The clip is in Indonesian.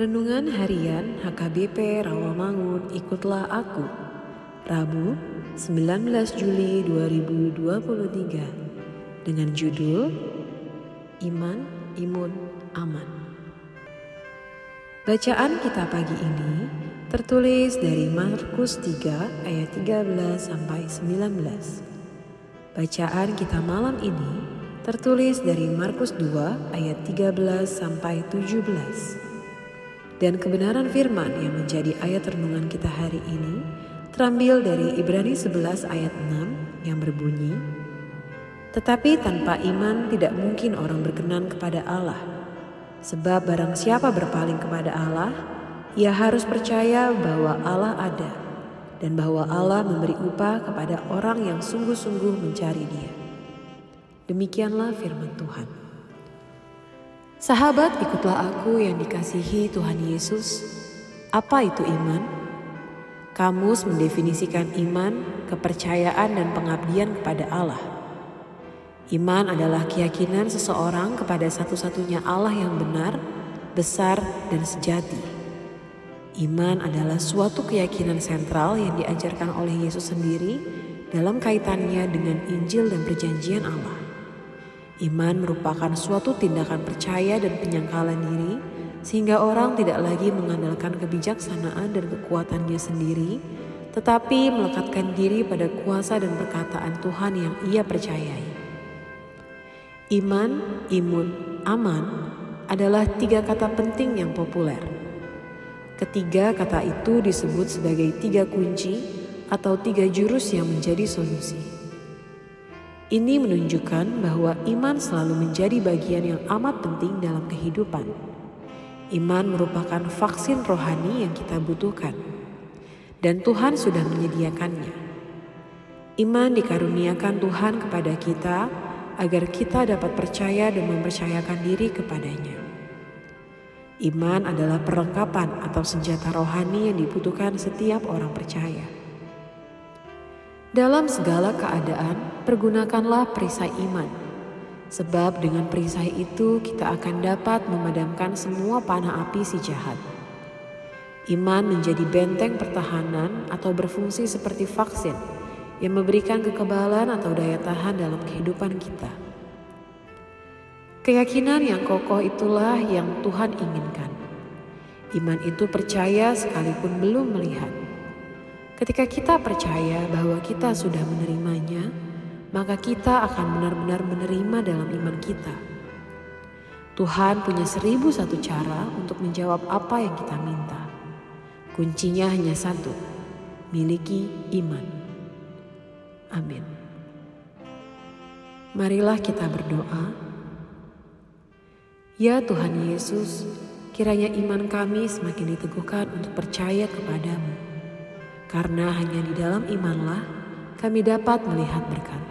Renungan Harian HKBP Rawamangun Ikutlah Aku. Rabu 19 Juli 2023 dengan judul Iman, Imun, Aman. Bacaan kita pagi ini tertulis dari Markus 3 ayat 13 sampai 19 Bacaan kita malam ini tertulis dari Markus 2 ayat 13 sampai 17 dan kebenaran firman yang menjadi ayat renungan kita hari ini terambil dari Ibrani 11 ayat 6 yang berbunyi, Tetapi tanpa iman tidak mungkin orang berkenan kepada Allah. Sebab barang siapa berpaling kepada Allah, ia harus percaya bahwa Allah ada dan bahwa Allah memberi upah kepada orang yang sungguh-sungguh mencari dia. Demikianlah firman Tuhan. Sahabat, ikutlah aku yang dikasihi Tuhan Yesus. Apa itu iman? Kamus mendefinisikan iman, kepercayaan, dan pengabdian kepada Allah. Iman adalah keyakinan seseorang kepada satu-satunya Allah yang benar, besar, dan sejati. Iman adalah suatu keyakinan sentral yang diajarkan oleh Yesus sendiri dalam kaitannya dengan Injil dan Perjanjian Allah. Iman merupakan suatu tindakan percaya dan penyangkalan diri, sehingga orang tidak lagi mengandalkan kebijaksanaan dan kekuatannya sendiri, tetapi melekatkan diri pada kuasa dan perkataan Tuhan yang ia percayai. Iman, imun, aman adalah tiga kata penting yang populer. Ketiga kata itu disebut sebagai tiga kunci atau tiga jurus yang menjadi solusi. Ini menunjukkan bahwa iman selalu menjadi bagian yang amat penting dalam kehidupan. Iman merupakan vaksin rohani yang kita butuhkan, dan Tuhan sudah menyediakannya. Iman dikaruniakan Tuhan kepada kita agar kita dapat percaya dan mempercayakan diri kepadanya. Iman adalah perlengkapan atau senjata rohani yang dibutuhkan setiap orang percaya. Dalam segala keadaan, pergunakanlah perisai iman. Sebab dengan perisai itu kita akan dapat memadamkan semua panah api si jahat. Iman menjadi benteng pertahanan atau berfungsi seperti vaksin yang memberikan kekebalan atau daya tahan dalam kehidupan kita. Keyakinan yang kokoh itulah yang Tuhan inginkan. Iman itu percaya sekalipun belum melihat. Ketika kita percaya bahwa kita sudah menerimanya, maka kita akan benar-benar menerima dalam iman kita. Tuhan punya seribu satu cara untuk menjawab apa yang kita minta. Kuncinya hanya satu, miliki iman. Amin. Marilah kita berdoa. Ya Tuhan Yesus, kiranya iman kami semakin diteguhkan untuk percaya kepadamu karena hanya di dalam imanlah kami dapat melihat berkat.